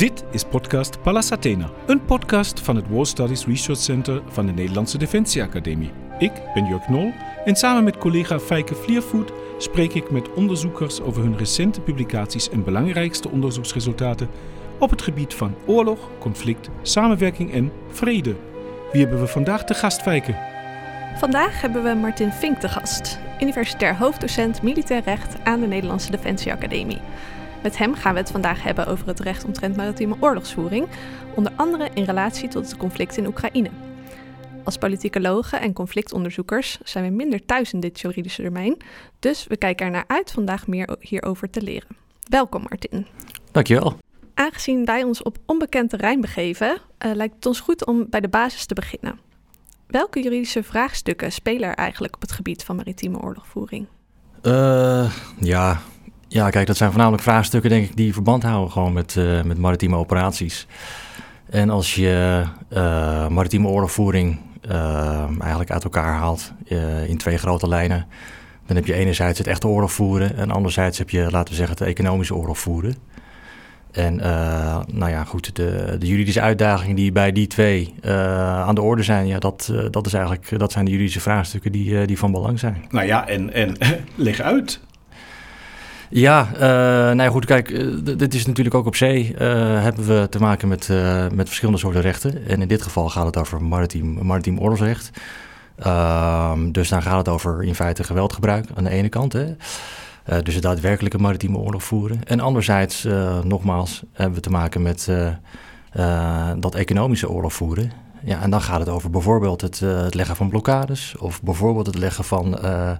Dit is podcast Pallas Athena, een podcast van het War Studies Research Center van de Nederlandse Defensieacademie. Ik ben Jörg Nol en samen met collega Feike Vliervoet spreek ik met onderzoekers over hun recente publicaties en belangrijkste onderzoeksresultaten op het gebied van oorlog, conflict, samenwerking en vrede. Wie hebben we vandaag te gast, Feike? Vandaag hebben we Martin Vink te gast, universitair hoofddocent militair recht aan de Nederlandse Defensieacademie. Met hem gaan we het vandaag hebben over het recht omtrent maritieme oorlogsvoering, onder andere in relatie tot het conflict in Oekraïne. Als politicologen en conflictonderzoekers zijn we minder thuis in dit juridische domein, dus we kijken er naar uit vandaag meer hierover te leren. Welkom Martin. Dankjewel. Aangezien wij ons op onbekend terrein begeven, uh, lijkt het ons goed om bij de basis te beginnen. Welke juridische vraagstukken spelen er eigenlijk op het gebied van maritieme oorlogvoering? Uh, ja, ja, kijk, dat zijn voornamelijk vraagstukken, denk ik, die verband houden gewoon met, uh, met maritieme operaties. En als je uh, maritieme oorlogvoering uh, eigenlijk uit elkaar haalt in twee grote lijnen, dan heb je enerzijds het echte oorlog voeren en anderzijds heb je, laten we zeggen, het economische oorlog voeren. En nou ja, goed, de, de, juridische uitdagingen die bij die twee aan de orde zijn, ja, dat, dat, is eigenlijk, dat zijn de juridische vraagstukken die, die van belang zijn. Nou ja, en, en leg uit. Ja, uh, nou ja, goed, kijk, uh, dit is natuurlijk ook op zee uh, hebben we te maken met, met verschillende soorten rechten. En in dit geval gaat het over maritiem, maritiem oorlogsrecht. Ehm, dus dan gaat het over in feite geweldgebruik aan de ene kant. Hè. dus het daadwerkelijke maritieme oorlog voeren. En anderzijds, nogmaals, hebben we te maken met dat economische oorlog voeren. Ja, en dan gaat het over bijvoorbeeld het, het leggen van blokkades. Of bijvoorbeeld het leggen van eh,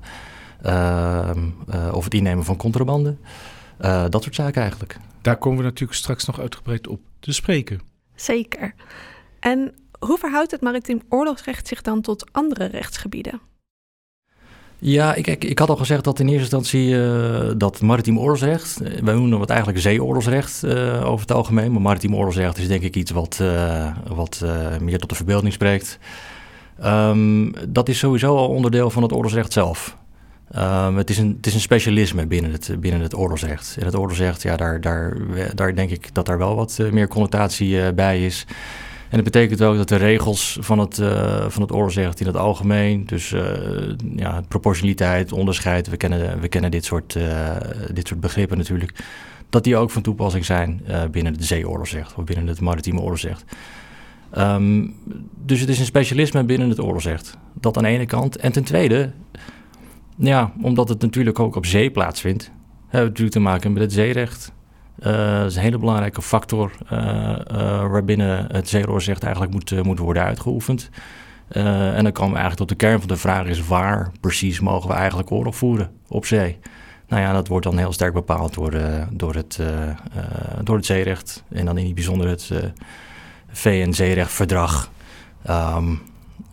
of het innemen van contrabanden. Eh, dat soort zaken eigenlijk. Daar komen we natuurlijk straks nog uitgebreid op te spreken. Zeker. En hoe verhoudt het maritiem oorlogsrecht zich dan tot andere rechtsgebieden? Ja, ik, ik, ik, had al gezegd dat in eerste instantie uh, dat maritiem oorlogsrecht, wij noemen het eigenlijk zeeoorlogsrecht uh, over het algemeen, maar maritiem oorlogsrecht is denk ik iets wat, uh, wat meer tot de verbeelding spreekt. Um, dat is sowieso al onderdeel van het oorlogsrecht zelf. Um, het, is een, het is een specialisme binnen het, binnen het oorlogsrecht. En het oorlogsrecht, ja, daar, daar, daar denk ik dat daar wel wat uh, meer connotatie uh, bij is. En dat betekent ook dat de regels van het, uh, van het oorlogsrecht in het algemeen, dus ja, proportionaliteit, onderscheid, we kennen, we kennen dit, soort, dit soort begrippen natuurlijk, dat die ook van toepassing zijn binnen het zeeoorlogsrecht of binnen het maritieme oorlogsrecht. Um, dus het is een specialisme binnen het oorlogsrecht. Dat aan de ene kant. En ten tweede ja, omdat het natuurlijk ook op zee plaatsvindt. Hebben we natuurlijk te maken met het zeerecht. Uh, dat is een hele belangrijke factor uh, uh, waarbinnen het zeeroorzicht eigenlijk moet, moet worden uitgeoefend. en dan komen we eigenlijk tot de kern van de vraag is waar precies mogen we eigenlijk oorlog voeren op zee? Nou ja, dat wordt dan heel sterk bepaald door, door, het, door het zeerecht en dan in het bijzonder het VN-zeerechtverdrag, um,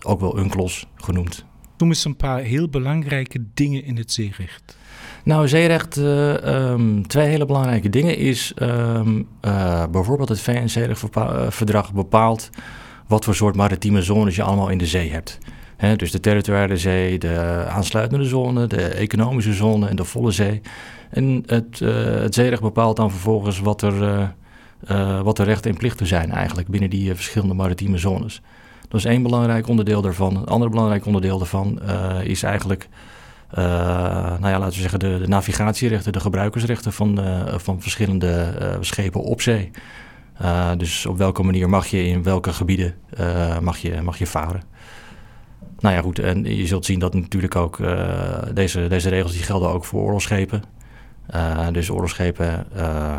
ook wel UNCLOS genoemd. Noem eens een paar heel belangrijke dingen in het zeerecht. Nou, zeerecht, uh, um, twee hele belangrijke dingen is um, uh, bijvoorbeeld het VN-zeerechtverdrag bepaalt wat voor soort maritieme zones je allemaal in de zee hebt. He, dus de territoriale zee, de aansluitende zone, de economische zone en de volle zee. En het, uh, het zeerecht bepaalt dan vervolgens wat er, wat de rechten en plichten zijn eigenlijk binnen die verschillende maritieme zones. Dat is één belangrijk onderdeel daarvan. Een ander belangrijk onderdeel daarvan uh, is eigenlijk, uh, nou ja, laten we zeggen, de, de navigatierechten, de gebruikersrechten van, uh, van verschillende schepen op zee. dus op welke manier mag je in welke gebieden mag je, mag je varen. Nou ja, goed, en je zult zien dat natuurlijk ook deze, deze regels die gelden ook voor oorlogsschepen. Dus oorlogsschepen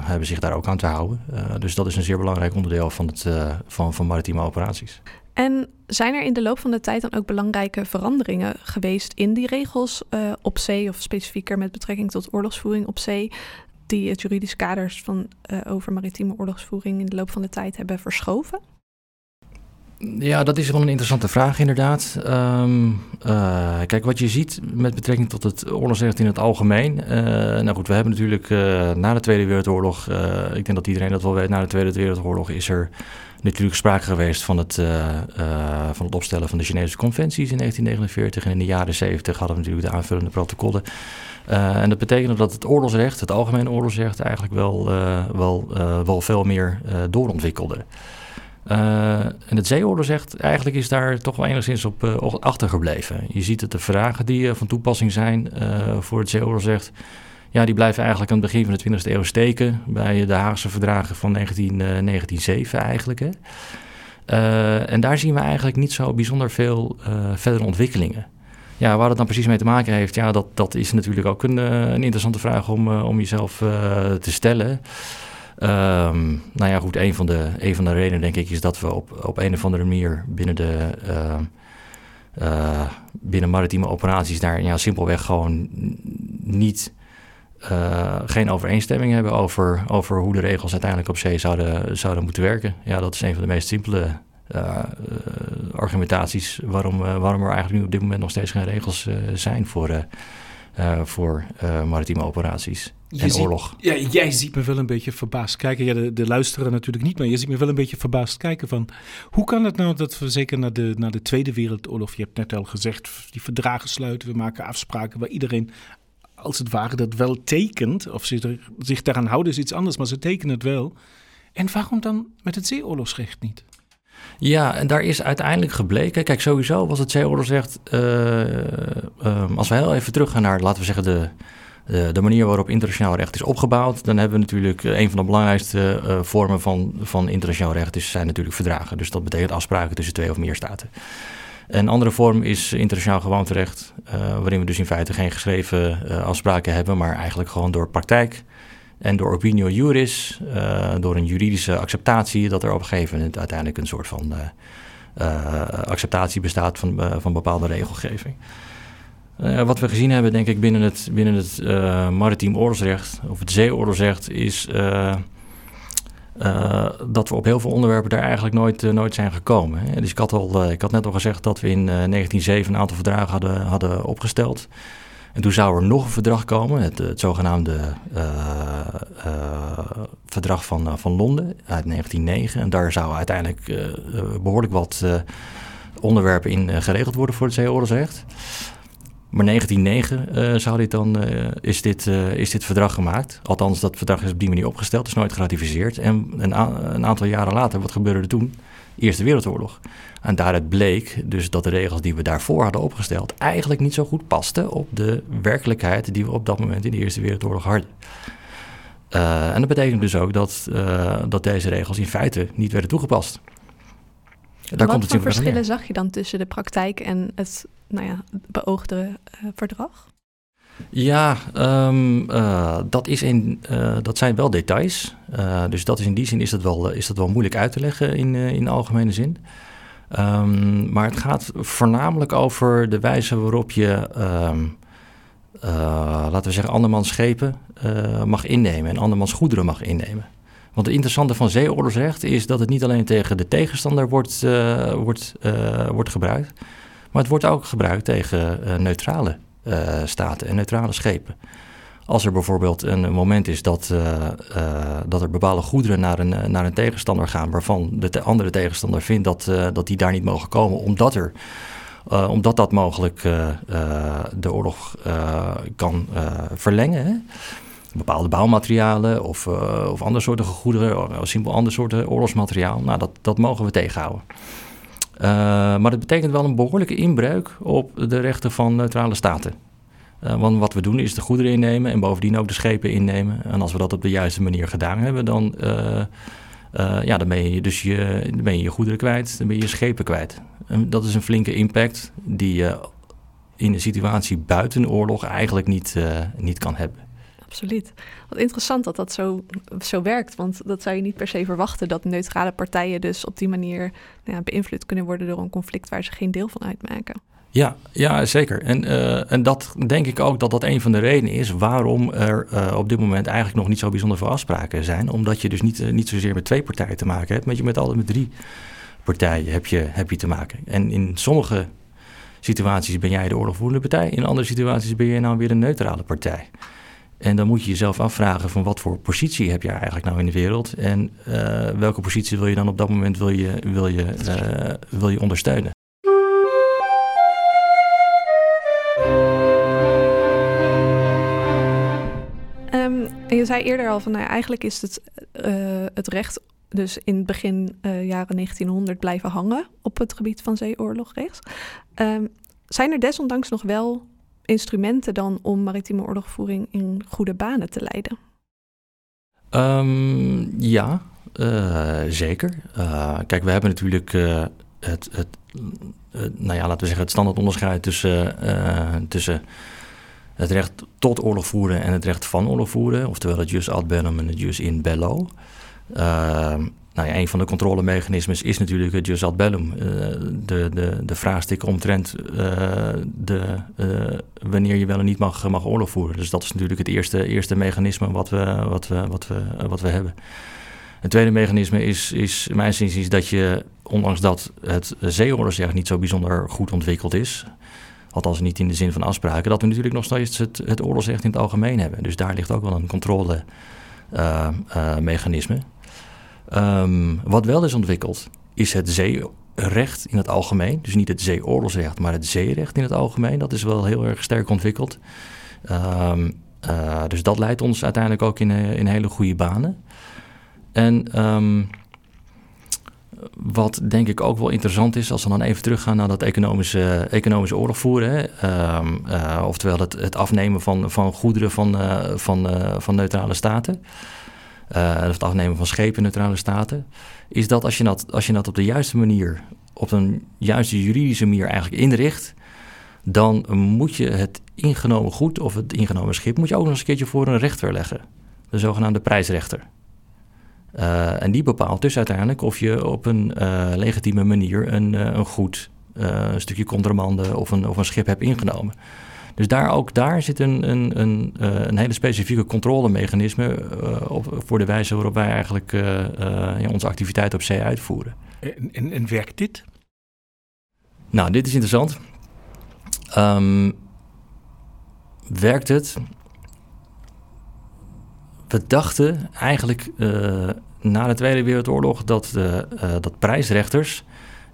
hebben zich daar ook aan te houden. Dus dat is een zeer belangrijk onderdeel van, het, van, van maritieme operaties. En zijn er in de loop van de tijd dan ook belangrijke veranderingen geweest in die regels uh, op zee, of specifieker met betrekking tot oorlogsvoering op zee, die het juridisch kaders van uh, over maritieme oorlogsvoering in de loop van de tijd hebben verschoven? Ja, dat is wel een interessante vraag inderdaad. Ehm, eh, kijk, wat je ziet met betrekking tot het oorlogsrecht in het algemeen. Nou goed, we hebben natuurlijk na de Tweede Wereldoorlog, ik denk dat iedereen dat wel weet, na de Tweede Wereldoorlog is er natuurlijk sprake geweest van het, van het opstellen van de Chinese conventies in 1949. En in de jaren 70 hadden we natuurlijk de aanvullende protocollen. en dat betekende dat het oorlogsrecht, het algemene oorlogsrecht, eigenlijk wel, wel, wel veel meer doorontwikkelde. Uh, en het zegt, eigenlijk is daar toch wel enigszins op achtergebleven. Je ziet dat de vragen die van toepassing zijn voor het zegt... ja, die blijven eigenlijk aan het begin van de 20e eeuw steken... bij de Haagse verdragen van 19, 1907 eigenlijk. Hè. en daar zien we eigenlijk niet zo bijzonder veel verdere ontwikkelingen. Ja, waar het dan precies mee te maken heeft, ja, dat, dat is natuurlijk ook een, interessante vraag om, om jezelf te stellen... Um, nou ja, goed, een van, de, een van de redenen denk ik is dat we op, op een of andere manier binnen de uh, binnen maritieme operaties daar ja, simpelweg gewoon niet uh, geen overeenstemming hebben over, over hoe de regels uiteindelijk op zee zouden, zouden moeten werken. Ja, dat is een van de meest simpele uh, argumentaties waarom, waarom er eigenlijk nu op dit moment nog steeds geen regels zijn voor, voor maritieme operaties en oorlog. ja, jij ziet me wel een beetje verbaasd kijken. Ja, de, de luisteren natuurlijk niet, maar je ziet me wel een beetje verbaasd kijken van... hoe kan het nou dat we zeker na de, na de Tweede Wereldoorlog... je hebt net al gezegd, die verdragen sluiten, we maken afspraken... waar iedereen als het ware dat wel tekent, of zich, zich daaraan houden is iets anders... maar ze tekenen het wel. En waarom dan met het zeeoorlogsrecht niet? Ja, en daar is uiteindelijk gebleken. Kijk, sowieso was het zeeoorlogsrecht. Uh, als we heel even teruggaan naar, laten we zeggen, de, de, manier waarop internationaal recht is opgebouwd, dan hebben we natuurlijk eh, een van de belangrijkste uh, vormen van, van internationaal recht is, zijn natuurlijk verdragen. Dus dat betekent afspraken tussen twee of meer staten. Een andere vorm is internationaal gewoonterecht, uh, waarin we dus in feite geen geschreven afspraken hebben, maar eigenlijk gewoon door praktijk en door opinio juris, door een juridische acceptatie, dat er op een gegeven uiteindelijk een soort van acceptatie bestaat van, van bepaalde regelgeving. Wat we gezien hebben, denk ik, binnen het, binnen het uh, maritiem oorlogsrecht, of het zeeoorlogsrecht, is dat we op heel veel onderwerpen daar eigenlijk nooit, nooit zijn gekomen. Hè. Dus ik had, al, ik had net al gezegd dat we in 1907 een aantal verdragen hadden, hadden opgesteld. En toen zou er nog een verdrag komen, het, het zogenaamde verdrag van, van Londen uit 1909. En daar zou uiteindelijk behoorlijk wat onderwerpen in geregeld worden voor het zeeoorlogsrecht. Maar 1909 uh, zou dit dan, uh, is, dit, uh, is dit verdrag gemaakt. Althans, dat verdrag is op die manier opgesteld, is nooit geratificeerd. En een, een, aantal jaren later, wat gebeurde er toen? Eerste Wereldoorlog. En daaruit bleek dus dat de regels die we daarvoor hadden opgesteld... eigenlijk niet zo goed pasten op de werkelijkheid... die we op dat moment in de Eerste Wereldoorlog hadden. en dat betekent dus ook dat, dat deze regels in feite niet werden toegepast. Daar Wat voor verschillen zag je dan tussen de praktijk en het nou ja, beoogde uh, verdrag? Ja, um, uh, dat, is in, uh, dat zijn wel details. dus dat is in die zin is dat wel, is dat wel moeilijk uit te leggen in, in algemene zin. Um, maar het gaat voornamelijk over de wijze waarop je, um, laten we zeggen, andermans schepen mag innemen en andermans goederen mag innemen. Want het interessante van zeeoorlogsrecht is dat het niet alleen tegen de tegenstander wordt, uh, wordt, uh, wordt gebruikt, maar het wordt ook gebruikt tegen uh, neutrale staten en neutrale schepen. Als er bijvoorbeeld een moment is dat, dat er bepaalde goederen naar een, naar een tegenstander gaan, waarvan de andere tegenstander vindt dat, dat die daar niet mogen komen, omdat, er, omdat dat mogelijk de oorlog kan verlengen. Hè? Bepaalde bouwmaterialen of, uh, of andere soorten goederen, of simpel andere soorten oorlogsmateriaal. Nou, dat, dat mogen we tegenhouden. Uh, maar dat betekent wel een behoorlijke inbreuk op de rechten van neutrale staten. Uh, want wat we doen is de goederen innemen en bovendien ook de schepen innemen. En als we dat op de juiste manier gedaan hebben, dan, ja, dan ben je dus je, ben je, je goederen kwijt, dan ben je je schepen kwijt. En dat is een flinke impact die je in een situatie buiten oorlog eigenlijk niet, niet kan hebben absoluut. Wat interessant dat dat zo, zo werkt. Want dat zou je niet per se verwachten. Dat neutrale partijen dus op die manier nou ja, beïnvloed kunnen worden door een conflict waar ze geen deel van uitmaken. Ja, ja zeker. En, uh, en dat denk ik ook dat dat een van de redenen is waarom er uh, op dit moment eigenlijk nog niet zo bijzonder veel afspraken zijn. Omdat je dus niet, uh, niet zozeer met twee partijen te maken hebt, maar je met altijd met drie partijen heb je, heb je te maken. En in sommige situaties ben jij de oorlogvoerende partij, in andere situaties ben je nou weer een neutrale partij. En dan moet je jezelf afvragen van wat voor positie heb je eigenlijk nou in de wereld en uh, welke positie wil je dan op dat moment wil je, wil je, uh, wil je ondersteunen. Um, je zei eerder al van nou, eigenlijk is het, uh, het recht dus in het begin jaren 1900 blijven hangen op het gebied van zeeoorlogrecht. Um, zijn er desondanks nog wel instrumenten dan om maritieme oorlogvoering in goede banen te leiden? Um, ja, uh, zeker. Uh, kijk, we hebben natuurlijk uh, het, het nou ja, laten we zeggen, het standaard onderscheid tussen, tussen het recht tot oorlog voeren en het recht van oorlog voeren, oftewel het jus ad bellum en het jus in bello. Nou ja, een van de controlemechanismes is natuurlijk het jus ad bellum. Uh, de, de, de vraagstuk omtrent uh, de, uh, wanneer je wel en niet mag, mag oorlog voeren. Dus dat is natuurlijk het eerste, eerste mechanisme wat we, wat, we, wat, we, wat we hebben. Het tweede mechanisme is, is mijn is dat je, ondanks dat het zeeoorlogsrecht niet zo bijzonder goed ontwikkeld is, althans niet in de zin van afspraken, dat we natuurlijk nog steeds het, het oorlogsrecht in het algemeen hebben. Dus daar ligt ook wel een controlemechanisme. Um, wat wel is ontwikkeld, is het zeerecht in het algemeen. Dus niet het zeeoorlogsrecht, maar het zeerecht in het algemeen. Dat is wel heel erg sterk ontwikkeld. Um, uh, dus dat leidt ons uiteindelijk ook in, in hele goede banen. En um, wat denk ik ook wel interessant is, als we dan even teruggaan naar dat economische, economische oorlog voeren. Uh, oftewel het, het, afnemen van, van goederen van, van, van neutrale staten uh, het afnemen van schepen neutrale staten, is dat als je dat, als je dat op de juiste manier, op een juiste juridische manier eigenlijk inricht, dan moet je het ingenomen goed of het ingenomen schip moet je ook nog eens een keertje voor een rechter leggen. De zogenaamde prijsrechter. Uh, en die bepaalt dus uiteindelijk of je op een uh, legitieme manier een, een goed stukje contrabande of een, of een schip hebt ingenomen. Dus daar, ook daar zit een, een, een, uh, een hele specifieke controlemechanisme uh, op, voor de wijze waarop wij eigenlijk uh, ja, onze activiteit op zee uitvoeren. En, en, en, werkt dit? Nou, dit is interessant. Um, werkt het? We dachten eigenlijk na de Tweede Wereldoorlog dat, dat prijsrechters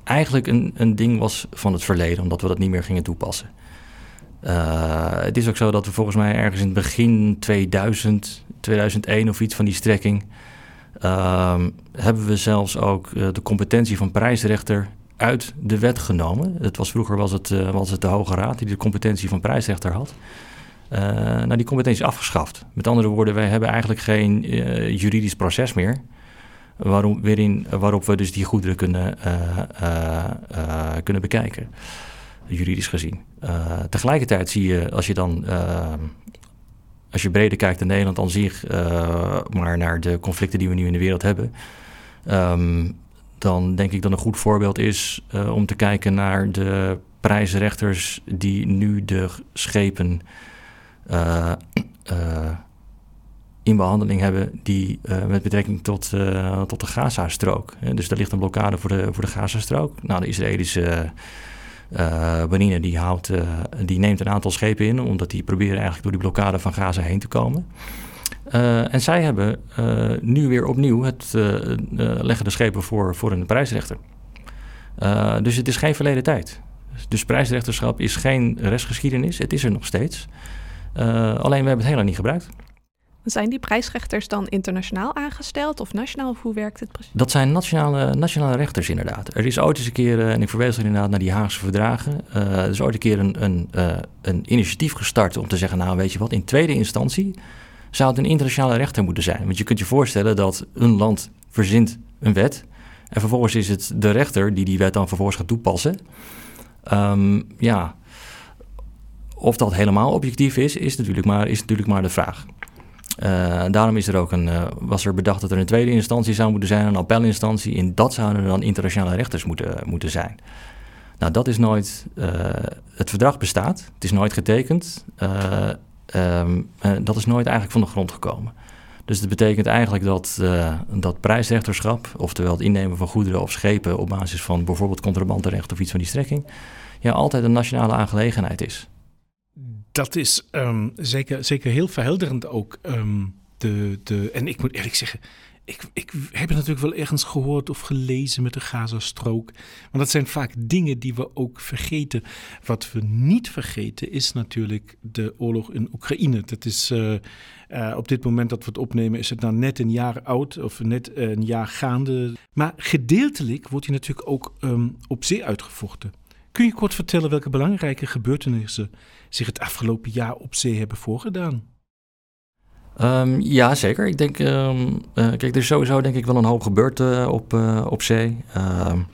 eigenlijk een, een ding was van het verleden, omdat we dat niet meer gingen toepassen. Uh, het is ook zo dat we volgens mij ergens in het begin 2000, 2001 of iets van die strekking... Uh, hebben we zelfs ook uh, de competentie van prijsrechter uit de wet genomen. Het was vroeger was het, uh, was het de Hoge Raad die de competentie van prijsrechter had. nou, die competentie is afgeschaft. Met andere woorden, wij hebben eigenlijk geen juridisch proces meer... Waarom, waarop we dus die goederen kunnen, kunnen bekijken juridisch gezien. Uh, tegelijkertijd zie je, als je dan, uh, als je breder kijkt in Nederland dan zich, uh, maar naar de conflicten die we nu in de wereld hebben, um, dan denk ik dat een goed voorbeeld is om te kijken naar de prijsrechters die nu de schepen in behandeling hebben die met betrekking tot, tot de Gaza-strook. dus daar ligt een blokkade voor de, voor de Gaza-strook. Nou, de Israëlische uh, die, houdt, uh, die neemt een aantal schepen in, omdat die proberen eigenlijk door die blokkade van Gaza heen te komen. Uh, en zij hebben nu weer opnieuw het leggen de schepen voor, voor een prijsrechter. dus het is geen verleden tijd. Dus prijsrechterschap is geen restgeschiedenis, het is er nog steeds. alleen we hebben het helemaal niet gebruikt. Zijn die prijsrechters dan internationaal aangesteld of nationaal? Of hoe werkt het precies? Dat zijn nationale, nationale rechters inderdaad. Er is ooit eens een keer, eh, en ik verwees er inderdaad naar die Haagse verdragen, uh, er is ooit een keer een, uh, een initiatief gestart om te zeggen, nou weet je wat, in tweede instantie zou het een internationale rechter moeten zijn. Want je kunt je voorstellen dat een land verzint een wet en vervolgens is het de rechter die die wet dan vervolgens gaat toepassen. Um, ja, of dat helemaal objectief is, is natuurlijk maar, is natuurlijk maar de vraag. Uh, daarom is er ook een, uh, was er bedacht dat er een tweede instantie zou moeten zijn, een appelinstantie. En dat zouden dan internationale rechters moeten, moeten zijn. Nou, dat is nooit. Uh, het verdrag bestaat, het is nooit getekend. Um, dat is nooit eigenlijk van de grond gekomen. Dus dat betekent eigenlijk dat, dat prijsrechterschap, oftewel het innemen van goederen of schepen op basis van bijvoorbeeld contrabandenrecht of iets van die strekking, ja, altijd een nationale aangelegenheid is. Dat is um, zeker, zeker heel verhelderend ook. Um, de, de, en ik moet eerlijk zeggen, ik, ik heb het natuurlijk wel ergens gehoord of gelezen met de Gazastrook. Maar dat zijn vaak dingen die we ook vergeten. Wat we niet vergeten is natuurlijk de oorlog in Oekraïne. Dat is uh, uh, op dit moment dat we het opnemen, is het nou net een jaar oud of net een jaar gaande. Maar gedeeltelijk wordt hij natuurlijk ook um, op zee uitgevochten. Kun je kort vertellen welke belangrijke gebeurtenissen zich het afgelopen jaar op zee hebben voorgedaan? Um, ja, zeker. Ik denk, um, uh, kijk, er is sowieso denk ik wel een hoop gebeurd uh, op, uh, op zee. Um,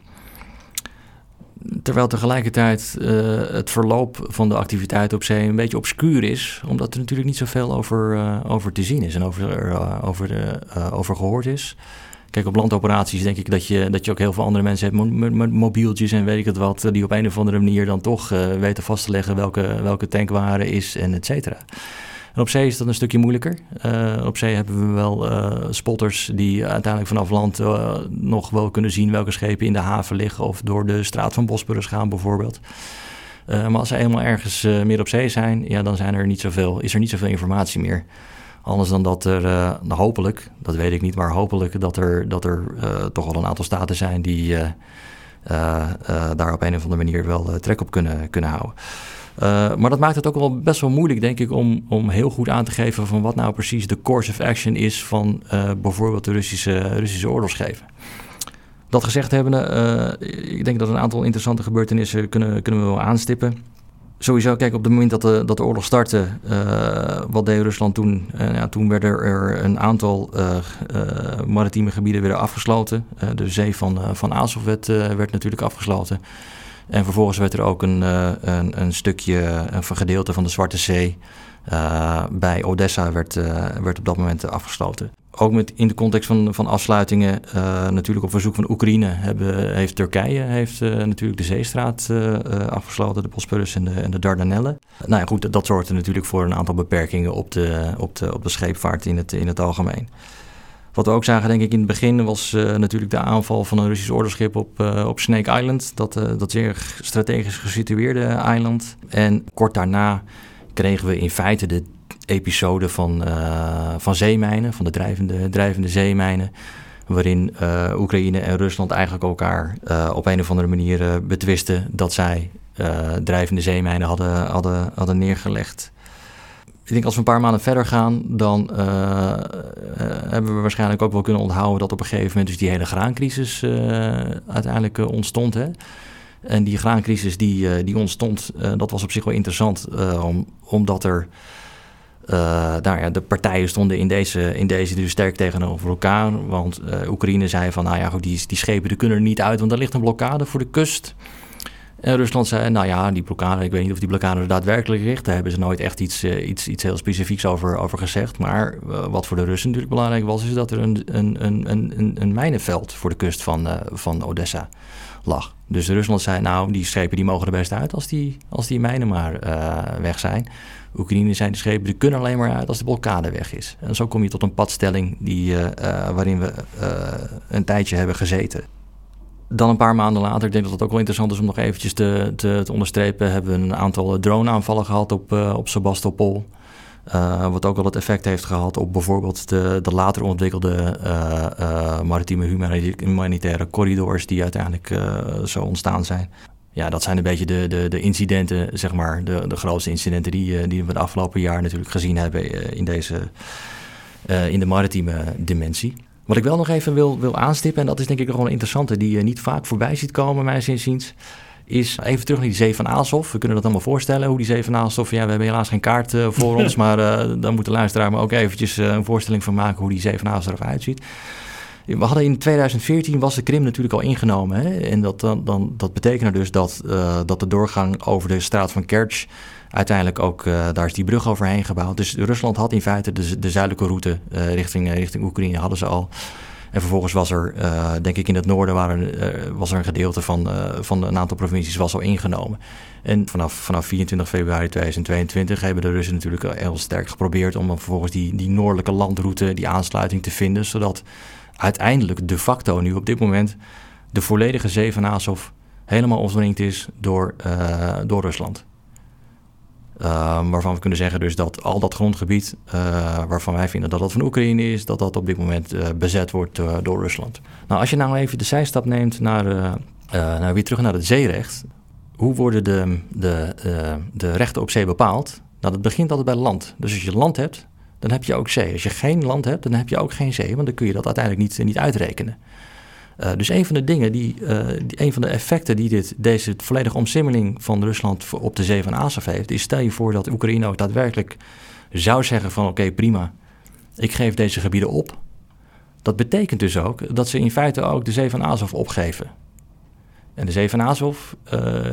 terwijl tegelijkertijd het verloop van de activiteit op zee een beetje obscuur is, omdat er natuurlijk niet zoveel over, over te zien is en over, over, over gehoord is. Kijk, op landoperaties denk ik dat je, dat je ook heel veel andere mensen hebt, met, mobieltjes en weet ik het wat, die op een of andere manier dan toch weten vast te leggen welke, welke tankware is en et cetera. En op zee is dat een stukje moeilijker. Uh, op zee hebben we wel spotters die uiteindelijk vanaf land nog wel kunnen zien welke schepen in de haven liggen of door de straat van Bosporus gaan bijvoorbeeld. maar als ze eenmaal ergens meer op zee zijn, ja, dan zijn er niet zoveel, is er niet zoveel informatie meer. Anders dan dat er, nou, hopelijk, dat weet ik niet, maar hopelijk dat er, dat er toch wel een aantal staten zijn die daar op een of andere manier wel trek op kunnen, kunnen houden. Maar dat maakt het ook wel best wel moeilijk, denk ik, om, om heel goed aan te geven van wat nou precies de course of action is van bijvoorbeeld de Russische, Russische oorlogsschepen. Dat gezegd hebben, uh, ik denk dat een aantal interessante gebeurtenissen kunnen, kunnen we wel aanstippen. Sowieso, kijk, op het moment dat de, dat de oorlog startte, wat deed Rusland toen? ja, toen werden er een aantal maritieme gebieden weer afgesloten. de zee van, van Azov werd, werd natuurlijk afgesloten. En vervolgens werd er ook een, een, een, stukje, een gedeelte van de Zwarte Zee bij Odessa werd, werd op dat moment afgesloten. Ook met, in de context van, van afsluitingen, natuurlijk op verzoek van Oekraïne, hebben, heeft Turkije heeft, natuurlijk de zeestraat afgesloten, de Bosporus en de, en de Dardanellen. Nou ja, goed, dat zorgde natuurlijk voor een aantal beperkingen op de, op de, op de scheepvaart in het, in het algemeen. Wat we ook zagen, denk ik, in het begin was natuurlijk de aanval van een Russisch oorlogsschip op, op Snake Island. Dat, dat zeer strategisch gesitueerde eiland. En kort daarna kregen we in feite de episode van, van zeemijnen, van de drijvende, drijvende zeemijnen. Waarin Oekraïne en Rusland eigenlijk elkaar op een of andere manier betwisten dat zij drijvende zeemijnen hadden, hadden, hadden neergelegd ik denk als we een paar maanden verder gaan, dan hebben we waarschijnlijk ook wel kunnen onthouden dat op een gegeven moment dus die hele graancrisis uiteindelijk ontstond. Hè? En die graancrisis die, die ontstond, dat was op zich wel interessant, om, omdat er nou ja, de partijen stonden in deze, in deze dus sterk tegenover elkaar. Want Oekraïne zei van, nou ja, goed, die, die schepen die kunnen er niet uit, want er ligt een blokkade voor de kust. En Rusland zei, nou ja, die blokkade, ik weet niet of die blokkade er daadwerkelijk ligt. Daar hebben ze nooit echt iets, uh, iets, iets heel specifieks over, over gezegd. Maar wat voor de Russen natuurlijk belangrijk was, is dat er een, een, een, een, een mijnenveld voor de kust van, van Odessa lag. Dus Rusland zei, nou, die schepen die mogen er best uit als die, als die mijnen maar weg zijn. Oekraïne zijn de schepen, die kunnen alleen maar uit als de blokkade weg is. En zo kom je tot een padstelling die, waarin we een tijdje hebben gezeten. Dan een paar maanden later, ik denk dat het ook wel interessant is om nog eventjes te, te, onderstrepen, hebben we een aantal drone-aanvallen gehad op, op Sebastopol. Wat ook wel het effect heeft gehad op bijvoorbeeld de, de later ontwikkelde maritieme humanitaire corridors die uiteindelijk zo ontstaan zijn. Ja, dat zijn een beetje de, de, de incidenten, zeg maar, de, de grootste incidenten die, die we de afgelopen jaar natuurlijk gezien hebben in, deze, in de maritieme dimensie. Wat ik wel nog even wil, wil aanstippen, en dat is denk ik nog wel een interessante die je niet vaak voorbij ziet komen, mijn zinziens, is even terug naar die zee van Azov. We kunnen dat allemaal voorstellen, hoe die zee van Azov... Ja, we hebben helaas geen kaart uh, voor ons, maar uh, dan moet de luisteraar me ook eventjes een voorstelling van maken... hoe die zee van Azov eruit ziet. We hadden in 2014 was de Krim natuurlijk al ingenomen. Hè? En dat, dan, dan, dat betekende dus dat, dat de doorgang over de straat van Kerch uiteindelijk ook, uh, daar is die brug overheen gebouwd. Dus Rusland had in feite de, de zuidelijke route uh, richting, richting Oekraïne hadden ze al. En vervolgens was er, denk ik, in het noorden waren, was er een gedeelte van, van een aantal provincies was al ingenomen. En vanaf, vanaf 24 februari 2022 hebben de Russen natuurlijk heel sterk geprobeerd om vervolgens die, die noordelijke landroute, die aansluiting te vinden, zodat uiteindelijk de facto nu op dit moment de volledige zee van Azov helemaal omringd is door, uh, door Rusland. Uh, waarvan we kunnen zeggen dus dat al dat grondgebied, uh, waarvan wij vinden dat dat van Oekraïne is, dat dat op dit moment uh, bezet wordt door Rusland. Nou, als je nou even de zijstap neemt naar, naar weer terug naar het zeerecht. Hoe worden de, de, de rechten op zee bepaald? Nou, dat begint altijd bij land. Dus als je land hebt, dan heb je ook zee. Als je geen land hebt, dan heb je ook geen zee, want dan kun je dat uiteindelijk niet, niet uitrekenen. Uh, dus een van de dingen die, uh, die, een van de effecten die dit, deze volledige omsimmeling van Rusland op de zee van Azov heeft, is stel je voor dat Oekraïne ook daadwerkelijk zou zeggen van oké prima, ik geef deze gebieden op. Dat betekent dus ook dat ze in feite ook de zee van Azov opgeven. En de zee van Azov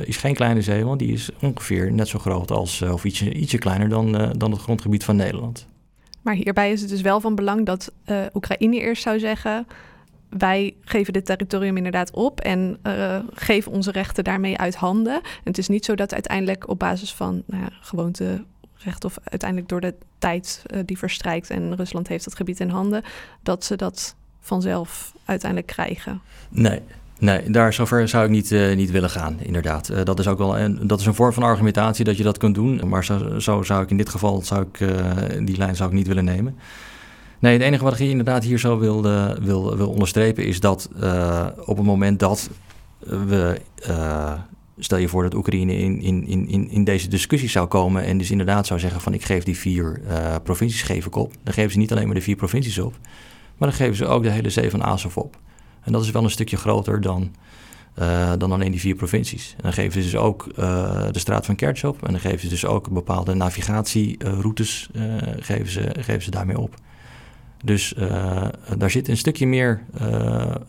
is geen kleine zee, want die is ongeveer net zo groot als, of ietsje, ietsje kleiner dan, dan het grondgebied van Nederland. Maar hierbij is het dus wel van belang dat Oekraïne eerst zou zeggen wij geven dit territorium inderdaad op en uh, geven onze rechten daarmee uit handen. En het is niet zo dat uiteindelijk op basis van nou ja, of uiteindelijk door de tijd uh, die verstrijkt en Rusland heeft het gebied in handen, dat ze dat vanzelf uiteindelijk krijgen. Nee. Nee, daar zover zou ik niet, uh, niet willen gaan, inderdaad. dat is ook wel een, dat is een vorm van argumentatie dat je dat kunt doen. Maar zo, zo zou ik in dit geval zou ik, die lijn zou ik niet willen nemen. Nee, het enige wat ik inderdaad hier zo wil, wil, wil onderstrepen is dat op het moment dat we. Stel je voor dat Oekraïne in, in, in, in deze discussie zou komen en dus inderdaad zou zeggen van ik geef die vier provincies geef ik op. Dan geven ze niet alleen maar de vier provincies op, maar dan geven ze ook de hele zee van Azov op. En dat is wel een stukje groter dan, dan alleen die vier provincies. En dan geven ze dus ook de straat van Kerch op en dan geven ze dus ook bepaalde navigatieroutes geven, ze, geven ze daarmee op. Dus daar zit een stukje meer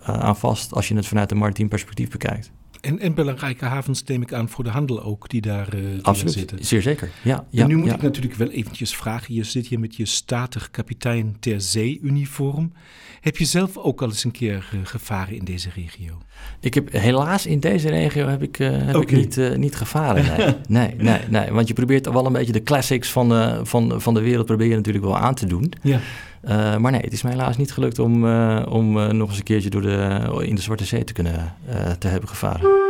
aan vast als je het vanuit een maritiem perspectief bekijkt. En, en belangrijke havens neem ik aan voor de handel ook, die daar, uh, die Absoluut, daar zitten. zeer zeker. Ja, ja, en nu moet ja. ik natuurlijk wel eventjes vragen. Je zit hier met je statig kapitein ter zee-uniform. Heb je zelf ook al eens een keer uh, gevaren in deze regio? Ik heb helaas in deze regio heb ik, uh, heb okay. ik niet, niet gevaren. Nee. nee, nee, nee. Want je probeert wel een beetje de classics van, de, van, van de wereld probeer je natuurlijk wel aan te doen. Ja. Uh, maar nee, het is mij helaas niet gelukt om, uh, om uh, nog eens een keertje door de, in de Zwarte Zee te kunnen te hebben gevaren.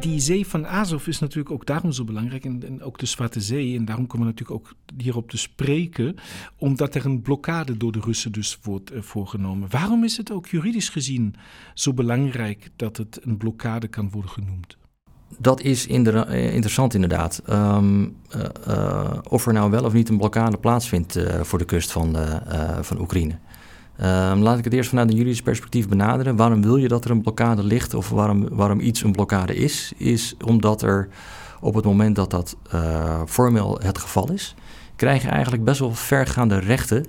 Die zee van Azov is natuurlijk ook daarom zo belangrijk en, en, ook de Zwarte Zee. En daarom komen we natuurlijk ook hierop te spreken, omdat er een blokkade door de Russen dus wordt voorgenomen. Waarom is het ook juridisch gezien zo belangrijk dat het een blokkade kan worden genoemd? Dat is interessant inderdaad. Um, uh, uh, of er nou wel of niet een blokkade plaatsvindt voor de kust van, van Oekraïne. Um, laat ik het eerst vanuit een juridisch perspectief benaderen. Waarom wil je dat er een blokkade ligt of waarom, waarom iets een blokkade is? Is omdat er op het moment dat dat formeel het geval is, krijg je eigenlijk best wel vergaande rechten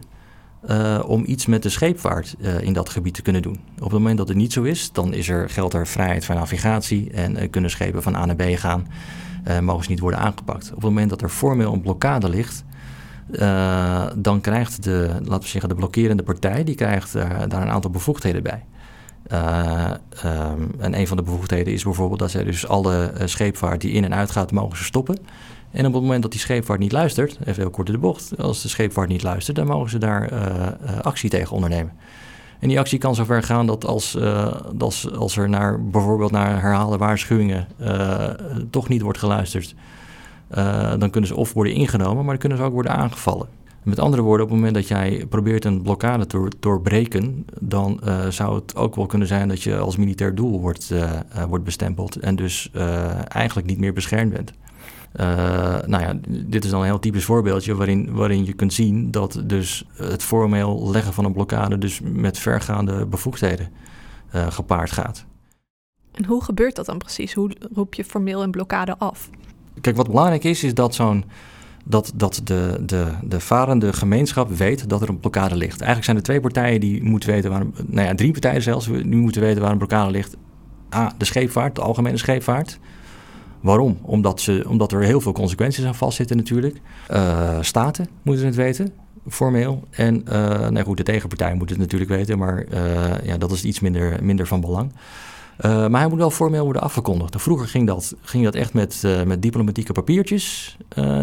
uh, om iets met de scheepvaart uh, in dat gebied te kunnen doen. Op het moment dat het niet zo is, dan is er, geldt er vrijheid van navigatie en uh, kunnen schepen van A naar B gaan, mogen ze niet worden aangepakt. Op het moment dat er formeel een blokkade ligt, dan krijgt de, laten we zeggen, de blokkerende partij, die krijgt daar een aantal bevoegdheden bij. Um, en een van de bevoegdheden is bijvoorbeeld dat zij dus alle scheepvaart die in en uit gaat, mogen ze stoppen. En op het moment dat die scheepvaart niet luistert, even heel kort in de bocht, als de scheepvaart niet luistert, dan mogen ze daar uh, uh, actie tegen ondernemen. En die actie kan zover gaan dat als, uh, als, als er naar, bijvoorbeeld naar herhaalde waarschuwingen toch niet wordt geluisterd, dan kunnen ze of worden ingenomen, maar dan kunnen ze ook worden aangevallen. Met andere woorden, op het moment dat jij probeert een blokkade te doorbreken, dan zou het ook wel kunnen zijn dat je als militair doel wordt, wordt bestempeld en dus eigenlijk niet meer beschermd bent. Uh, nou ja, dit is dan een heel typisch voorbeeldje waarin, waarin je kunt zien dat dus het formeel leggen van een blokkade dus met vergaande bevoegdheden uh, gepaard gaat. En hoe gebeurt dat dan precies? Hoe roep je formeel een blokkade af? Kijk, wat belangrijk is, is dat zo'n dat, dat de, de, de varende gemeenschap weet dat er een blokkade ligt. Eigenlijk zijn er twee partijen die moeten weten waar, nou ja, drie partijen zelfs, die moeten weten waar een blokkade ligt. A, de scheepvaart, de algemene scheepvaart. Waarom? Omdat, ze, omdat er heel veel consequenties aan vastzitten natuurlijk. Uh, staten moeten het weten, formeel. En uh, nou goed, de tegenpartij moet het natuurlijk weten, maar uh, ja, dat is iets minder, minder van belang. Maar hij moet wel formeel worden afgekondigd. Vroeger ging dat, ging dat echt met, met diplomatieke papiertjes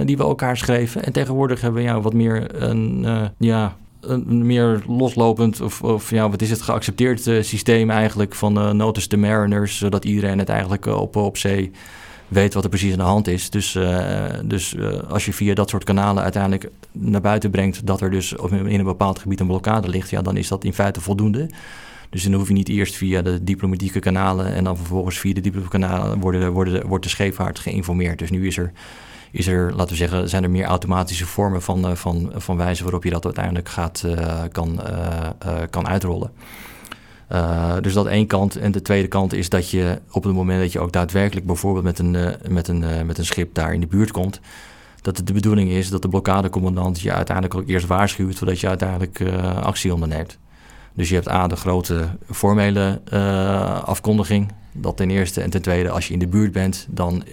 die we elkaar schreven. En tegenwoordig hebben we ja, wat meer een, ja, een meer loslopend of, of ja, wat is het, geaccepteerd systeem eigenlijk van notice to mariners. Zodat iedereen het eigenlijk op, op zee weet wat er precies aan de hand is. Dus, dus als je via dat soort kanalen uiteindelijk naar buiten brengt dat er dus in een bepaald gebied een blokkade ligt, ja, dan is dat in feite voldoende. Dus dan hoef je niet eerst via de diplomatieke kanalen en dan vervolgens via de diplomatieke kanalen worden, worden, wordt de scheepvaart geïnformeerd. Dus nu is er, is er, laten we zeggen, zijn er meer automatische vormen van, uh, van, van wijze waarop je dat uiteindelijk gaat, kan, kan uitrollen. Dus dat één kant. En de tweede kant is dat je op het moment dat je ook daadwerkelijk bijvoorbeeld met een, met een, met een schip daar in de buurt komt, dat het de bedoeling is dat de blokkadecommandant je uiteindelijk ook eerst waarschuwt voordat je uiteindelijk actie onderneemt. Dus je hebt A, de grote formele afkondiging. Dat ten eerste. En ten tweede, als je in de buurt bent, dan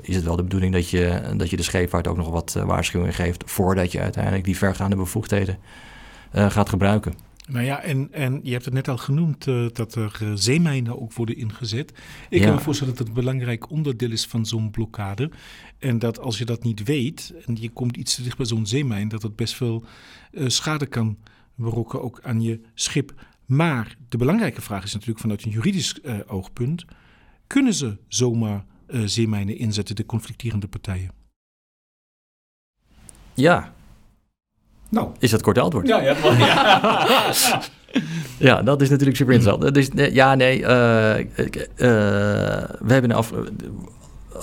is het wel de bedoeling dat je, dat je de scheepvaart ook nog wat waarschuwing geeft. voordat je uiteindelijk die vergaande bevoegdheden gaat gebruiken. Nou ja, en, en je hebt het net al genoemd uh, dat er uh, zeemijnen ook worden ingezet. Ik ja. kan me voorstellen dat het een belangrijk onderdeel is van zo'n blokkade. En dat als je dat niet weet en je komt iets te dicht bij zo'n zeemijn, dat het best veel uh, schade kan berokken ook aan je schip. Maar de belangrijke vraag is natuurlijk vanuit een juridisch oogpunt: kunnen ze zomaar zeemijnen inzetten, de conflicterende partijen? Ja. Nou. Is dat kort antwoord? Ja, ja, ja. ja, dat is natuurlijk super interessant. Dus, ja, nee. Uh, we hebben af,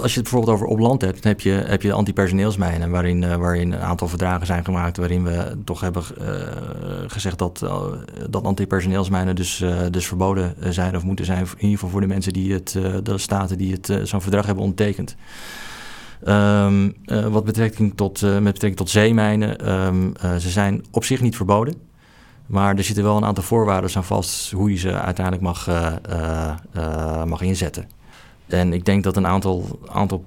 als je het bijvoorbeeld over op land hebt, dan heb je, heb je antipersoneelsmijnen, waarin, uh, waarin een aantal verdragen zijn gemaakt, waarin we toch hebben uh, gezegd dat, uh, dat antipersoneelsmijnen dus, dus verboden zijn of moeten zijn, in ieder geval voor de mensen die het, de staten die het zo'n verdrag hebben ondertekend. Um, wat betrekking tot, met betrekking tot zeemijnen, um, ze zijn op zich niet verboden. Maar er zitten wel een aantal voorwaarden aan vast hoe je ze uiteindelijk mag, mag inzetten. En ik denk dat een aantal, aantal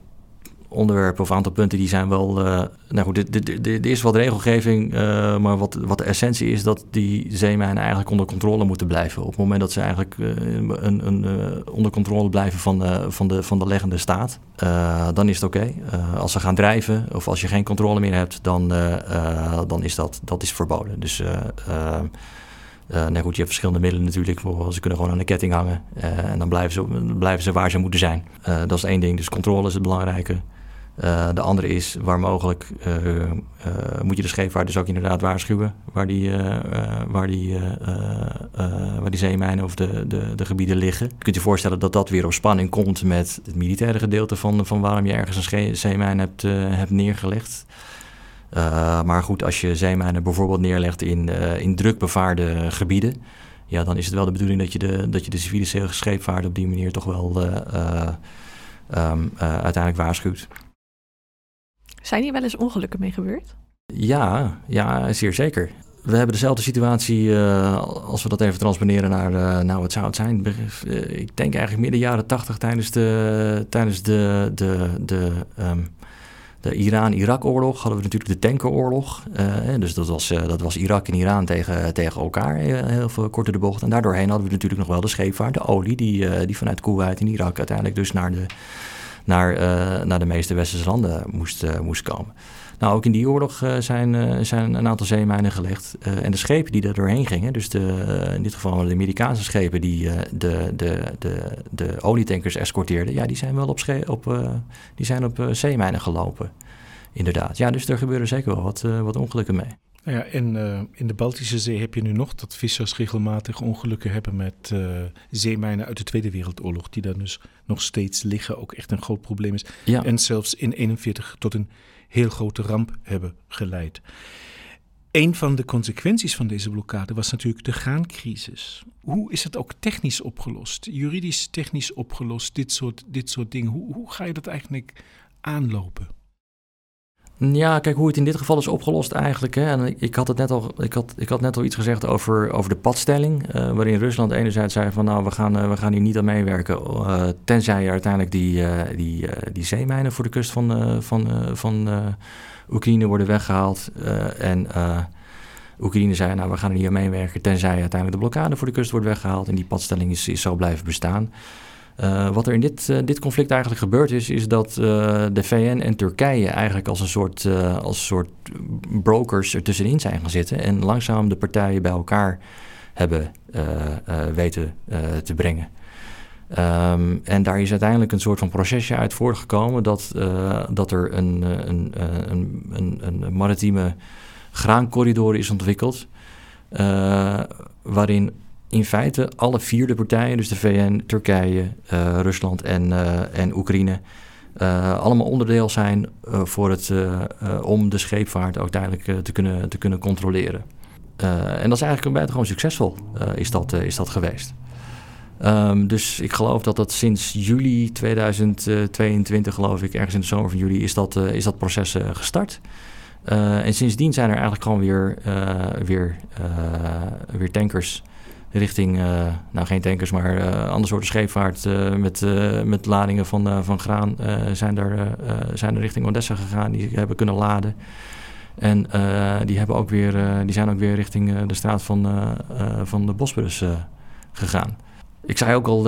onderwerpen of aantal punten die zijn wel. Uh, nou goed, er is wat regelgeving, uh, maar wat, wat de essentie is dat die zeemijnen eigenlijk onder controle moeten blijven. Op het moment dat ze eigenlijk uh, een, een, onder controle blijven van, van, de, van de leggende staat, dan is het oké. Als ze gaan drijven of als je geen controle meer hebt, dan, dan is dat, dat is verboden. Dus uh, nou goed, je hebt verschillende middelen natuurlijk. Ze kunnen gewoon aan de ketting hangen. En dan blijven ze, blijven ze waar ze moeten zijn. Dat is één ding. Dus controle is het belangrijke. De andere is, waar mogelijk, moet je de scheepvaart dus ook inderdaad waarschuwen. Waar die, waar die, waar die zeemijnen of de, de, de gebieden liggen. Je kunt je voorstellen dat dat weer op spanning komt met het militaire gedeelte van, van waarom je ergens een zeemijn hebt, hebt neergelegd. Maar goed, als je zeemijnen bijvoorbeeld neerlegt in, in drukbevaarde gebieden, ja, dan is het wel de bedoeling dat je de, dat je de civiele scheepvaart op die manier toch wel um, uiteindelijk waarschuwt. Zijn hier wel eens ongelukken mee gebeurd? Ja, ja, zeer zeker. We hebben dezelfde situatie uh, als we dat even transponeren naar, uh, nou wat zou het zijn? Uh, ik denk eigenlijk midden jaren tachtig tijdens de, tijdens de, de, de um, de Iran-Irak-oorlog hadden we natuurlijk de tankeroorlog. Dus dat was, dat was Irak en Iran tegen, tegen elkaar, heel veel korter de bocht. En daardoorheen hadden we natuurlijk nog wel de scheepvaart, de olie, die, die vanuit Kuwait en Irak uiteindelijk dus naar de, naar, naar de meeste westerse landen moest, moest komen. Nou, ook in die oorlog zijn, zijn een aantal zeemijnen gelegd. en de schepen die er doorheen gingen, dus de, in dit geval de Amerikaanse schepen die de, de, de, de olietankers escorteerden, ja, die zijn wel op, op, die zijn op zeemijnen gelopen inderdaad. Ja, dus er gebeuren zeker wel wat, wat ongelukken mee. Ja, en uh, in de Baltische Zee heb je nu nog dat vissers regelmatig ongelukken hebben met uh, zeemijnen uit de Tweede Wereldoorlog, die daar dus nog steeds liggen, ook echt een groot probleem is. Ja. En zelfs in 41 tot een heel grote ramp hebben geleid. Een van de consequenties van deze blokkade was natuurlijk de graancrisis. Hoe is het ook technisch opgelost, juridisch technisch opgelost, dit soort, dit soort dingen? Hoe, hoe ga je dat eigenlijk aanlopen? Ja, kijk hoe het in dit geval is opgelost eigenlijk. Hè. En ik, had het net al, ik, had, ik had net al iets gezegd over, over de padstelling. Uh, waarin Rusland enerzijds zei van nou, we gaan, uh, we gaan hier niet aan meewerken. Uh, tenzij uiteindelijk die, die, die zeemijnen voor de kust van, van, van Oekraïne worden weggehaald. en Oekraïne zei nou, we gaan er niet aan meewerken. Tenzij uiteindelijk de blokkade voor de kust wordt weggehaald. En die padstelling is, is blijven bestaan. Uh, wat er in dit, uh, dit conflict eigenlijk gebeurd is, is dat uh, de VN en Turkije eigenlijk als een soort, als soort brokers er tussenin zijn gaan zitten en langzaam de partijen bij elkaar hebben weten te brengen. Um, en daar is uiteindelijk een soort van procesje uit voortgekomen dat, dat er een, een, een, een, een maritieme graancorridor is ontwikkeld, waarin in feite alle vier de partijen, dus de VN, Turkije, uh, Rusland en, uh, en Oekraïne, uh, allemaal onderdeel zijn voor het, om de scheepvaart ook te, kunnen, te kunnen controleren. en dat is eigenlijk buitengewoon succesvol, is, dat, is dat geweest. Um, dus ik geloof dat dat sinds juli 2022, geloof ik, ergens in de zomer van juli, is dat, is dat proces gestart. en sindsdien zijn er eigenlijk gewoon weer, weer, weer tankers richting, uh, nou geen tankers, maar uh, andere soorten scheepvaart uh, met, met ladingen van, van graan zijn, er, zijn er richting Odessa gegaan. Die hebben kunnen laden. En die, hebben ook weer, die zijn ook weer richting de straat van, van de Bosporus gegaan. Ik zei ook al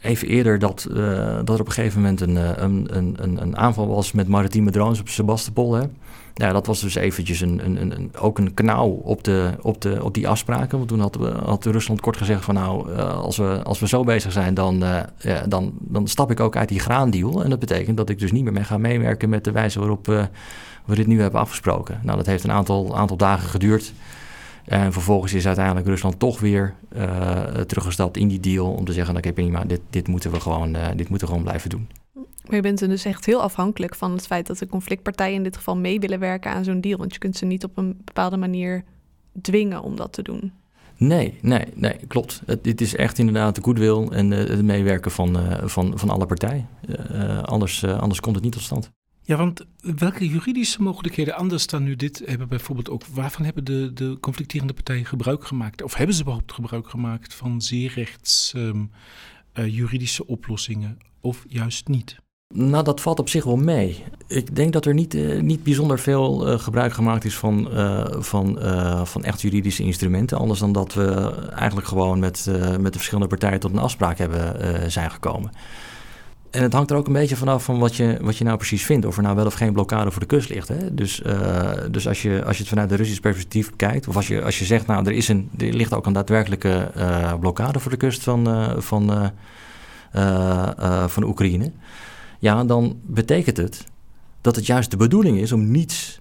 even eerder dat, dat er op een gegeven moment een, een, een, een aanval was met maritieme drones op Sebastopol. Hè? Ja, dat was dus eventjes een, een, een, ook een kanaal op, de, op, de, op die afspraken. Want toen had, Rusland kort gezegd van nou, uh, als, we, als we zo bezig zijn, dan, uh, ja, dan, dan stap ik ook uit die graandeal. En dat betekent dat ik dus niet meer mee ga meewerken met de wijze waarop uh, we dit nu hebben afgesproken. Nou, dat heeft een aantal, aantal dagen geduurd. En vervolgens is uiteindelijk Rusland toch weer teruggestapt in die deal om te zeggen, oké okay, prima, dit, dit, moeten we gewoon, dit moeten we gewoon blijven doen. Maar je bent dus echt heel afhankelijk van het feit dat de conflictpartijen in dit geval mee willen werken aan zo'n deal. Want je kunt ze niet op een bepaalde manier dwingen om dat te doen. Nee, nee, nee, klopt. Het, dit is echt inderdaad de goodwill en uh, het meewerken van, uh, van, van alle partijen. Uh, anders, anders komt het niet tot stand. Ja, want welke juridische mogelijkheden anders dan nu dit hebben bijvoorbeeld ook, waarvan hebben de, de conflicterende partijen gebruik gemaakt? Of hebben ze überhaupt gebruik gemaakt van zeerrechts um, juridische oplossingen of juist niet? Nou, dat valt op zich wel mee. Ik denk dat er niet, uh, niet bijzonder veel uh, gebruik gemaakt is van, uh, van, van echt juridische instrumenten. Anders dan dat we eigenlijk gewoon met, met de verschillende partijen tot een afspraak hebben zijn gekomen. En het hangt er ook een beetje vanaf van wat je, wat je nou precies vindt. Of er nou wel of geen blokkade voor de kust ligt. Hè? Dus, dus als, je, als je het vanuit de Russische perspectief bekijkt. Of als je, als je zegt, nou, er, is een, er ligt ook een daadwerkelijke blokkade voor de kust van, van, van Oekraïne ja, dan betekent het dat het juist de bedoeling is om niets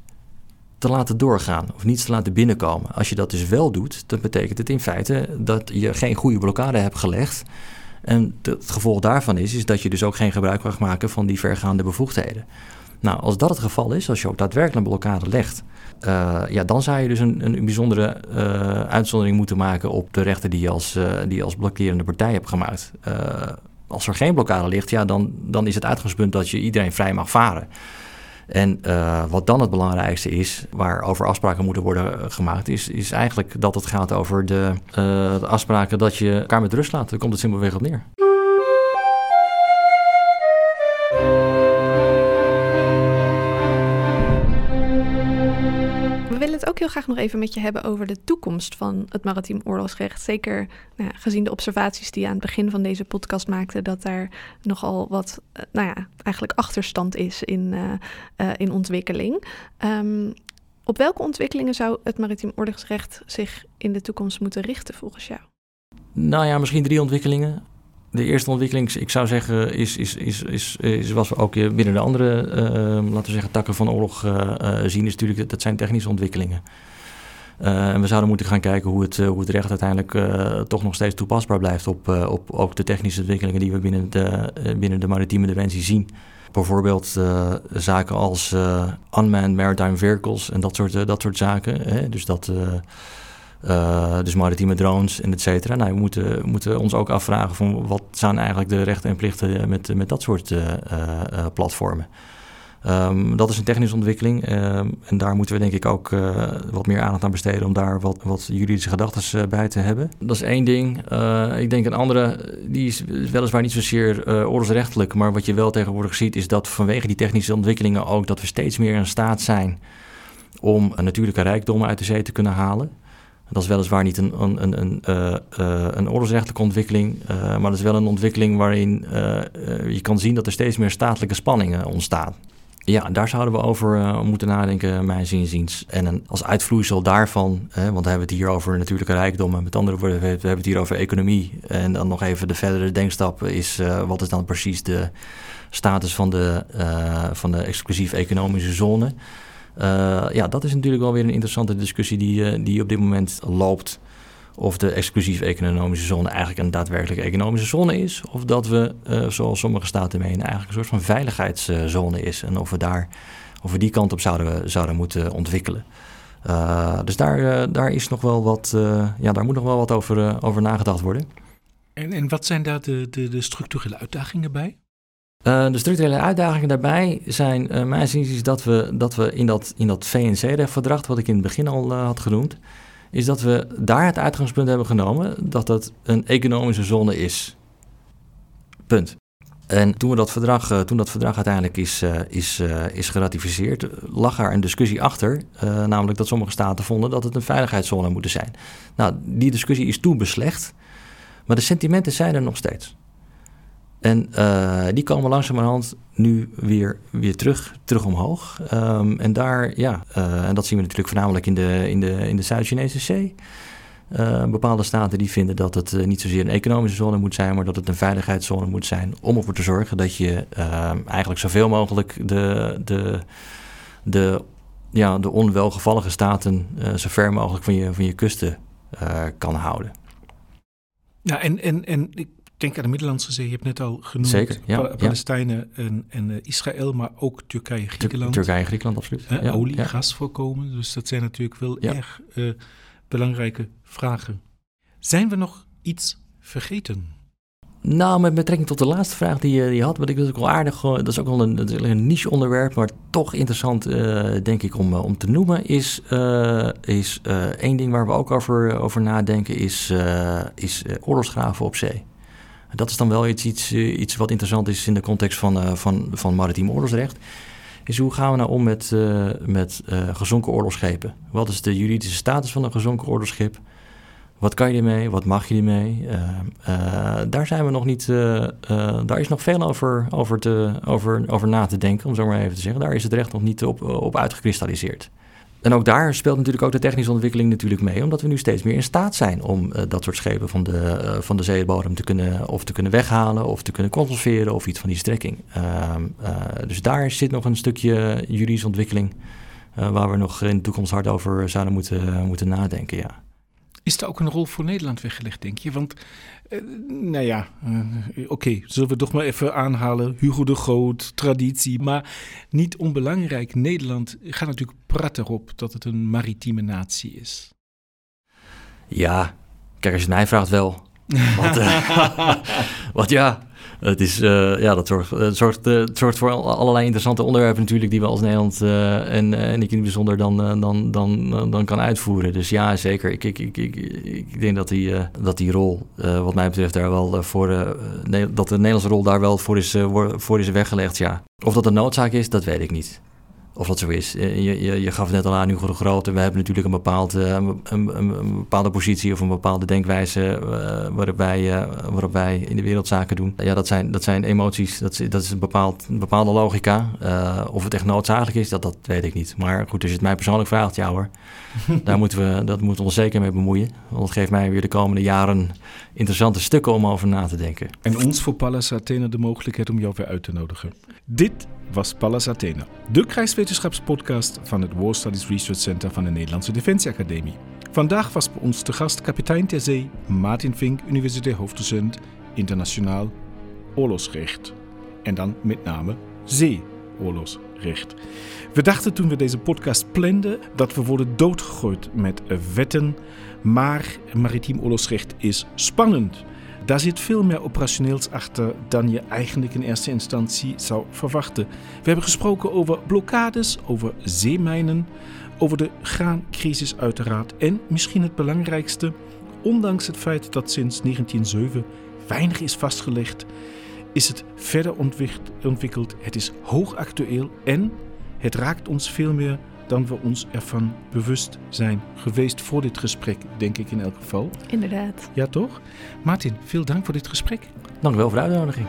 te laten doorgaan of niets te laten binnenkomen. Als je dat dus wel doet, dan betekent het in feite dat je geen goede blokkade hebt gelegd. En het gevolg daarvan is, is dat je dus ook geen gebruik mag maken van die vergaande bevoegdheden. Nou, als dat het geval is, als je ook daadwerkelijk een blokkade legt, uh, ja, dan zou je dus een, een bijzondere uh, uitzondering moeten maken op de rechten die je als, uh, die je als blokkerende partij hebt gemaakt als er geen blokkade ligt, ja, dan, dan is het uitgangspunt dat je iedereen vrij mag varen. En uh, wat dan het belangrijkste is, waarover afspraken moeten worden gemaakt, is, is eigenlijk dat het gaat over de, uh, de afspraken dat je elkaar met rust laat. Daar komt het simpelweg op neer. Heel graag nog even met je hebben over de toekomst van het maritiem oorlogsrecht. Zeker nou ja, gezien de observaties die je aan het begin van deze podcast maakte, dat daar nogal wat, uh, nou ja, eigenlijk achterstand is in, uh, uh, in ontwikkeling. Um, op welke ontwikkelingen zou het maritiem oorlogsrecht zich in de toekomst moeten richten volgens jou? Nou ja, misschien drie ontwikkelingen de eerste ontwikkeling, ik zou zeggen, is, is, is, is, is wat we ook binnen de andere, uh, laten we zeggen, takken van oorlog uh, zien, is natuurlijk, dat zijn technische ontwikkelingen. Uh, en we zouden moeten gaan kijken hoe het, hoe het recht uiteindelijk toch nog steeds toepasbaar blijft op, op ook de technische ontwikkelingen die we binnen de, binnen de maritieme dimensie zien. Bijvoorbeeld zaken als unmanned maritime vehicles en dat soort, dat soort zaken. Hè? Dus dat uh, dus maritieme drones en et cetera. Nou, we moeten, moeten ons ook afvragen van wat zijn eigenlijk de rechten en plichten met, met dat soort uh, platformen. Ehm, dat is een technische ontwikkeling ehm, en daar moeten we denk ik ook wat meer aandacht aan besteden om daar wat, wat juridische gedachten bij te hebben. Dat is één ding. Ik denk een andere, die is weliswaar niet zozeer oorlogsrechtelijk, maar wat je wel tegenwoordig ziet is dat vanwege die technische ontwikkelingen ook dat we steeds meer in staat zijn om natuurlijke rijkdommen uit de zee te kunnen halen. Dat is weliswaar niet een, een, een, een, uh, uh, een oorlogsrechtelijke ontwikkeling, uh, maar dat is wel een ontwikkeling waarin je kan zien dat er steeds meer statelijke spanningen ontstaan. Ja, daar zouden we over moeten nadenken, mijn zinziens. En als uitvloeisel daarvan, hè, want we hebben het hier over natuurlijke rijkdom, met andere woorden, we hebben het hier over economie. En dan nog even de verdere denkstap is, wat is dan precies de status van de, van de exclusief economische zone? Uh, ja, dat is natuurlijk wel weer een interessante discussie die, uh, die op dit moment loopt. Of de exclusief economische zone eigenlijk een daadwerkelijke economische zone is. Of dat we, uh, zoals sommige staten menen, eigenlijk een soort van veiligheidszone is. En of we, daar, of we die kant op zouden, zouden moeten ontwikkelen. dus daar, daar, is nog wel wat, ja, daar moet nog wel wat over, over nagedacht worden. En, en wat zijn daar de, de, de structurele uitdagingen bij? Uh, de structurele uitdagingen daarbij zijn, uh, mijn zin dat we, dat we in dat, in dat VNC-verdrag, wat ik in het begin al uh, had genoemd, is dat we daar het uitgangspunt hebben genomen dat dat een economische zone is. Punt. En toen, we dat verdrag, toen dat verdrag uiteindelijk is, is, is geratificeerd, lag er een discussie achter. namelijk dat sommige staten vonden dat het een veiligheidszone moet zijn. Nou, die discussie is toen beslecht, maar de sentimenten zijn er nog steeds. En uh, die komen langzamerhand nu weer, weer terug, terug omhoog. Um, en daar, ja, uh, en dat zien we natuurlijk voornamelijk in de, in de, in de Zuid-Chinese Zee. Uh, bepaalde staten die vinden dat het niet zozeer een economische zone moet zijn, maar dat het een veiligheidszone moet zijn. Om ervoor te zorgen dat je ehm, eigenlijk zoveel mogelijk de, de, de, ja, de onwelgevallige staten zo ver mogelijk van je, van je kusten kan houden. Ja, en, en, en denk aan de Middellandse Zee. Je hebt net al genoemd Zeker, ja, Palestijnen en, en uh, Israël, maar ook Turkije, Griekenland. Turkije, Griekenland, absoluut. Uh, ja, olie, gas voorkomen. Dus dat zijn natuurlijk wel erg uh, belangrijke vragen. Zijn we nog iets vergeten? Nou, met betrekking tot de laatste vraag die je, die had, wat ik dus ook wel aardig, dat is ook wel een, een niche onderwerp, maar toch interessant, denk ik, om, om te noemen, is, is één ding waar we ook over, over nadenken, is, is oorlogsgraven op zee. Dat is dan wel iets, eh, iets wat interessant is in de context van, uh, van, van maritiem oorlogsrecht. Is hoe gaan we nou om met, uh, met gezonken oorlogsschepen? Wat is de juridische status van een gezonken oorlogsschip? Wat kan je ermee? Wat mag je ermee? daar zijn we nog niet. daar is nog veel over, over, te, over, over na te denken, om zo maar even te zeggen. Daar is het recht nog niet op, op uitgekristalliseerd. En ook daar speelt natuurlijk ook de technische ontwikkeling natuurlijk mee, omdat we nu steeds meer in staat zijn om uh, dat soort schepen van de, uh, van de zeebodem te kunnen, of te kunnen weghalen, of te kunnen conserveren, of iets van die strekking. Uh, dus daar zit nog een stukje juridische ontwikkeling waar we nog in de toekomst hard over zouden moeten, moeten nadenken. Ja. Is er ook een rol voor Nederland weggelegd, denk je? Want, uh, nou ja, uh, oké, okay, zullen we toch maar even aanhalen. Hugo de Groot, traditie. Maar niet onbelangrijk, Nederland gaat natuurlijk praten erop dat het een maritieme natie is. Ja, kijk, als je mij vraagt wel. Want, uh, want ja, het, is, uh, ja, dat zorgt, het zorgt voor allerlei interessante onderwerpen natuurlijk die we als Nederland en, en ik in het bijzonder dan, dan, dan, dan kan uitvoeren. Dus ja, zeker. Ik, ik, ik, ik, ik denk dat die, dat die rol, wat mij betreft, daar wel voor, dat de Nederlandse rol daar wel voor is, voor is weggelegd, ja. Of dat een noodzaak is, dat weet ik niet of dat zo is. Eh, je, je, je gaf net al aan, Hugo de Grote. We hebben natuurlijk een, bepaald, eh, een, een, een, bepaalde positie of een bepaalde denkwijze uh, waarop, wij, uh, waarop wij in de wereld zaken doen. Ja, dat zijn, dat zijn emoties, dat is, dat is een, bepaald, een bepaalde logica. Uh, of het echt noodzakelijk is, dat, dat weet ik niet. Maar goed, als je het mij persoonlijk vraagt, ja hoor. daar moeten we, dat moeten we ons zeker mee bemoeien. Want dat geeft mij weer de komende jaren interessante stukken om over na te denken. En ons voor Pallas Athena de mogelijkheid om jou weer uit te nodigen. Dit was Pallas Athena, de krijgswetenschapspodcast van het War Studies Research Center van de Nederlandse Defensieacademie. Vandaag was bij ons te gast kapitein ter zee Martin Vink, universitair hoofddocent internationaal oorlogsrecht. En dan met name zeeoorlogsrecht. We dachten toen we deze podcast planden dat we worden doodgegooid met wetten, maar maritiem oorlogsrecht is spannend. Daar zit veel meer operationeels achter dan je eigenlijk in eerste instantie zou verwachten. We hebben gesproken over blokkades, over zeemijnen, over de graancrisis uiteraard en misschien het belangrijkste, ondanks het feit dat sinds 1907 weinig is vastgelegd, is het verder ontwikkeld, het is hoogactueel en het raakt ons veel meer dan we ons ervan bewust zijn geweest voor dit gesprek, denk ik in elk geval. Inderdaad. Ja, toch? Martin, veel dank voor dit gesprek. Dank u wel voor de uitnodiging.